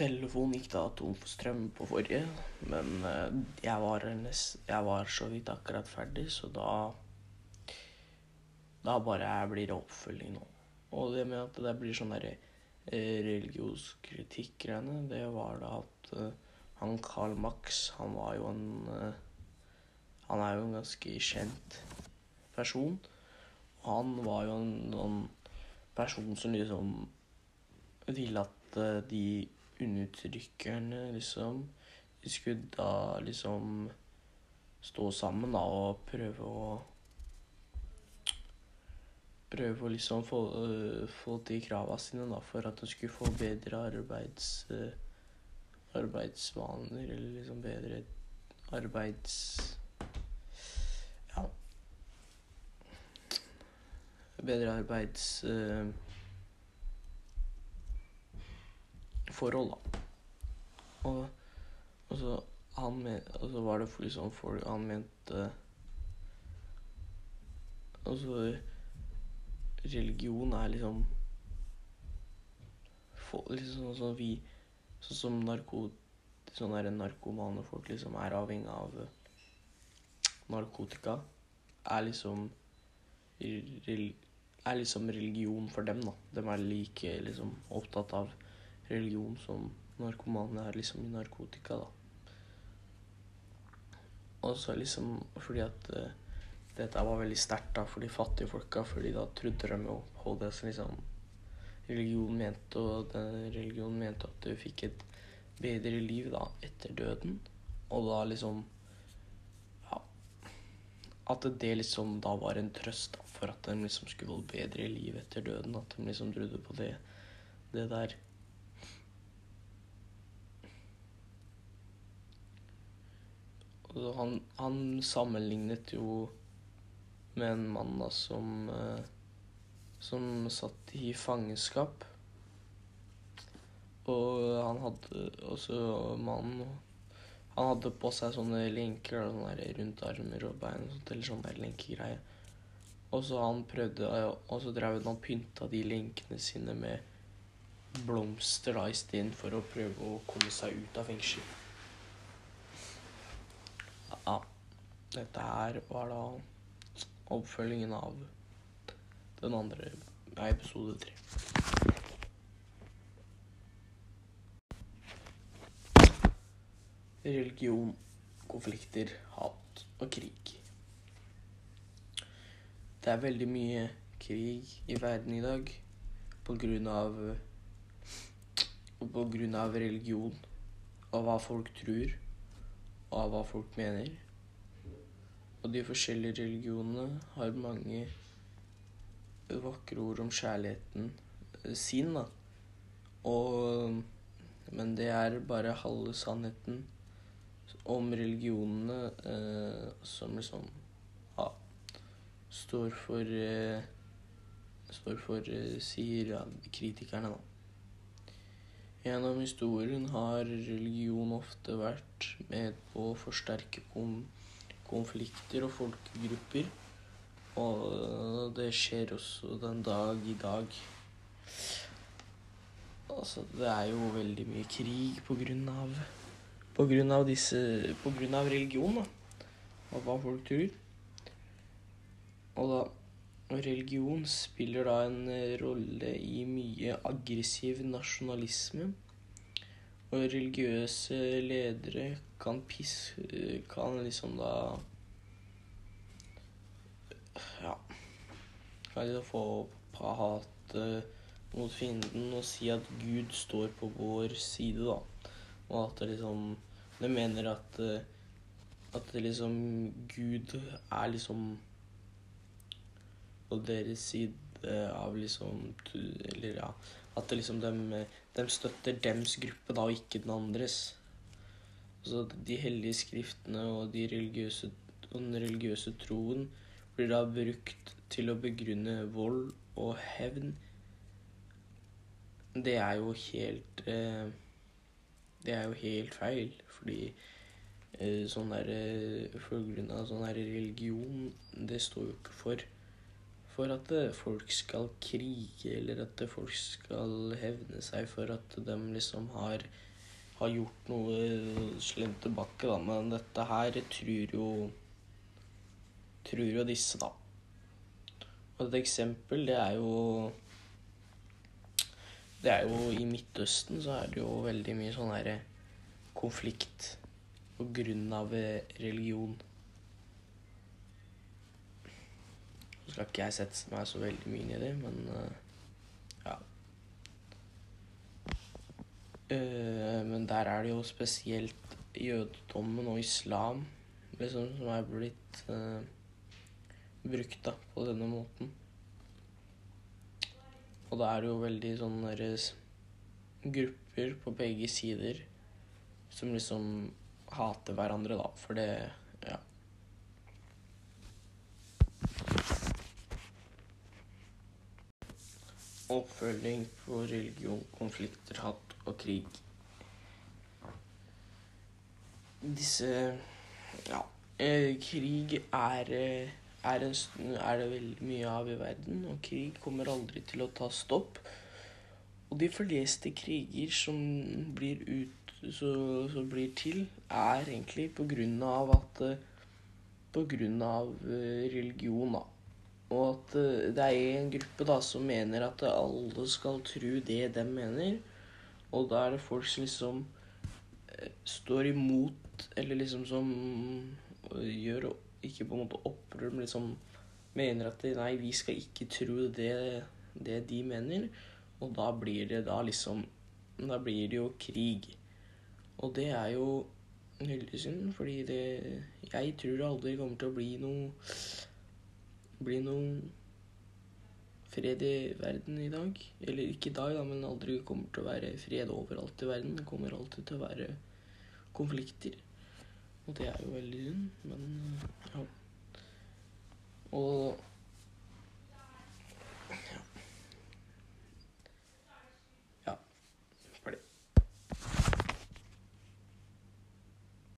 telefonen gikk da tom for strøm på forrige, men eh, jeg var, nest, jeg var så vidt akkurat ferdig, så da Da bare jeg blir det oppfølging nå. Og det med at det blir sånn derre eh, religionskritikk-greiene, det var da at eh, han Carl Max, han var jo en Han er jo en ganske kjent person. Han var jo en sånn person som liksom ville at de undertrykkerne liksom. De skulle da liksom stå sammen da og prøve å Prøve å liksom få, øh, få til krava sine da for at de skulle få bedre arbeids øh, arbeidsvaner eller liksom bedre arbeids ja. Bedre arbeids øh, forhold, da. Og, og så men, og var det liksom folk Han mente Altså Religion er liksom for, liksom sånn som vi Sånn som narko... Sånne narkomane folk liksom er avhengig av narkotika. Er liksom Er liksom religion for dem, da. De er like liksom opptatt av religion som narkomane er liksom i narkotika, da. Og så liksom fordi at uh, dette var veldig sterkt da for de fattige folka, fordi da trodde de jo på det som liksom religion mente, og den religionen mente at du fikk et bedre liv da etter døden. Og da liksom Ja. At det liksom da var en trøst da, for at de liksom skulle få bedre liv etter døden. At de liksom trodde på det, det der. Han, han sammenlignet jo med en mann da som eh, som satt i fangenskap. Og han hadde også mannen Han hadde på seg sånne lenker sånne rundt armer og bein og sånt, eller sånn der lenkegreie. Og så han prøvde Og så drev han og pynta de lenkene sine med blomster da istedenfor å prøve å komme seg ut av fengsel. Ja. Dette her var da oppfølgingen av den andre episode tre. Religion, konflikter, hat og krig. Det er veldig mye krig i verden i dag på grunn av På grunn av religion og hva folk tror og hva folk mener. Og de forskjellige religionene har mange vakre ord om kjærligheten sin, da. Og Men det er bare halve sannheten om religionene eh, som liksom ja, står for eh, Står for, eh, sier ja, kritikerne, da. Gjennom historien har religion ofte vært med på å forsterke konflikter og folkegrupper. Og det skjer også den dag i dag. Altså, det er jo veldig mye krig på grunn av På grunn av disse På grunn av religion, da. Og hva folk tror. Og da Religion spiller da en rolle i mye aggressiv nasjonalisme. Og religiøse ledere kan pisse Kan liksom da Ja Kan liksom få opp hatet mot fienden og si at Gud står på vår side, da. Og at det liksom De mener at at det liksom Gud er liksom på deres side av liksom Eller ja At liksom de, de støtter dems gruppe, da, og ikke den andres. Så de hellige skriftene og de religiøse, og den religiøse troen blir da brukt til å begrunne vold og hevn. Det er jo helt eh, Det er jo helt feil, fordi eh, sånn der For grunn av sånn der religion, det står jo ikke for for at folk skal krige, eller at folk skal hevne seg for at de liksom har har gjort noe slemt tilbake, da. Men dette her tror jo Tror jo disse, da. Og et eksempel, det er jo Det er jo i Midtøsten så er det jo veldig mye sånn herre konflikt på grunn av religion. Skal ikke jeg sette meg så veldig mye inn i men uh, ja. Uh, men der er det jo spesielt jødedommen og islam liksom, som er blitt uh, brukt da, på denne måten. Og da er det jo veldig sånne grupper på begge sider som liksom hater hverandre, da, for det Ja. Oppfølging på religion, konflikter, hatt og krig. Disse Ja. Eh, krig er eh, er, en, er, det veldig mye av i verden, og krig kommer aldri til å ta stopp. Og de fleste kriger som blir, ut, så, så blir til, er egentlig på grunn av at På grunn av eh, religion, da. Og at eh, det er en gruppe da som mener at alle skal tro det de mener. Og da er det folk som liksom eh, står imot, eller liksom som gjør ikke på en måte opprør, men liksom mener at nei, vi skal ikke tro det, det de mener. Og da blir det da liksom Da blir det jo krig. Og det er jo veldig synd, fordi det Jeg tror det aldri kommer til å bli noe Bli noe fred i verden i dag. Eller ikke i dag, da, men aldri kommer til å være fred overalt i verden. Det kommer alltid til å være konflikter. Og det er jo veldig synd, men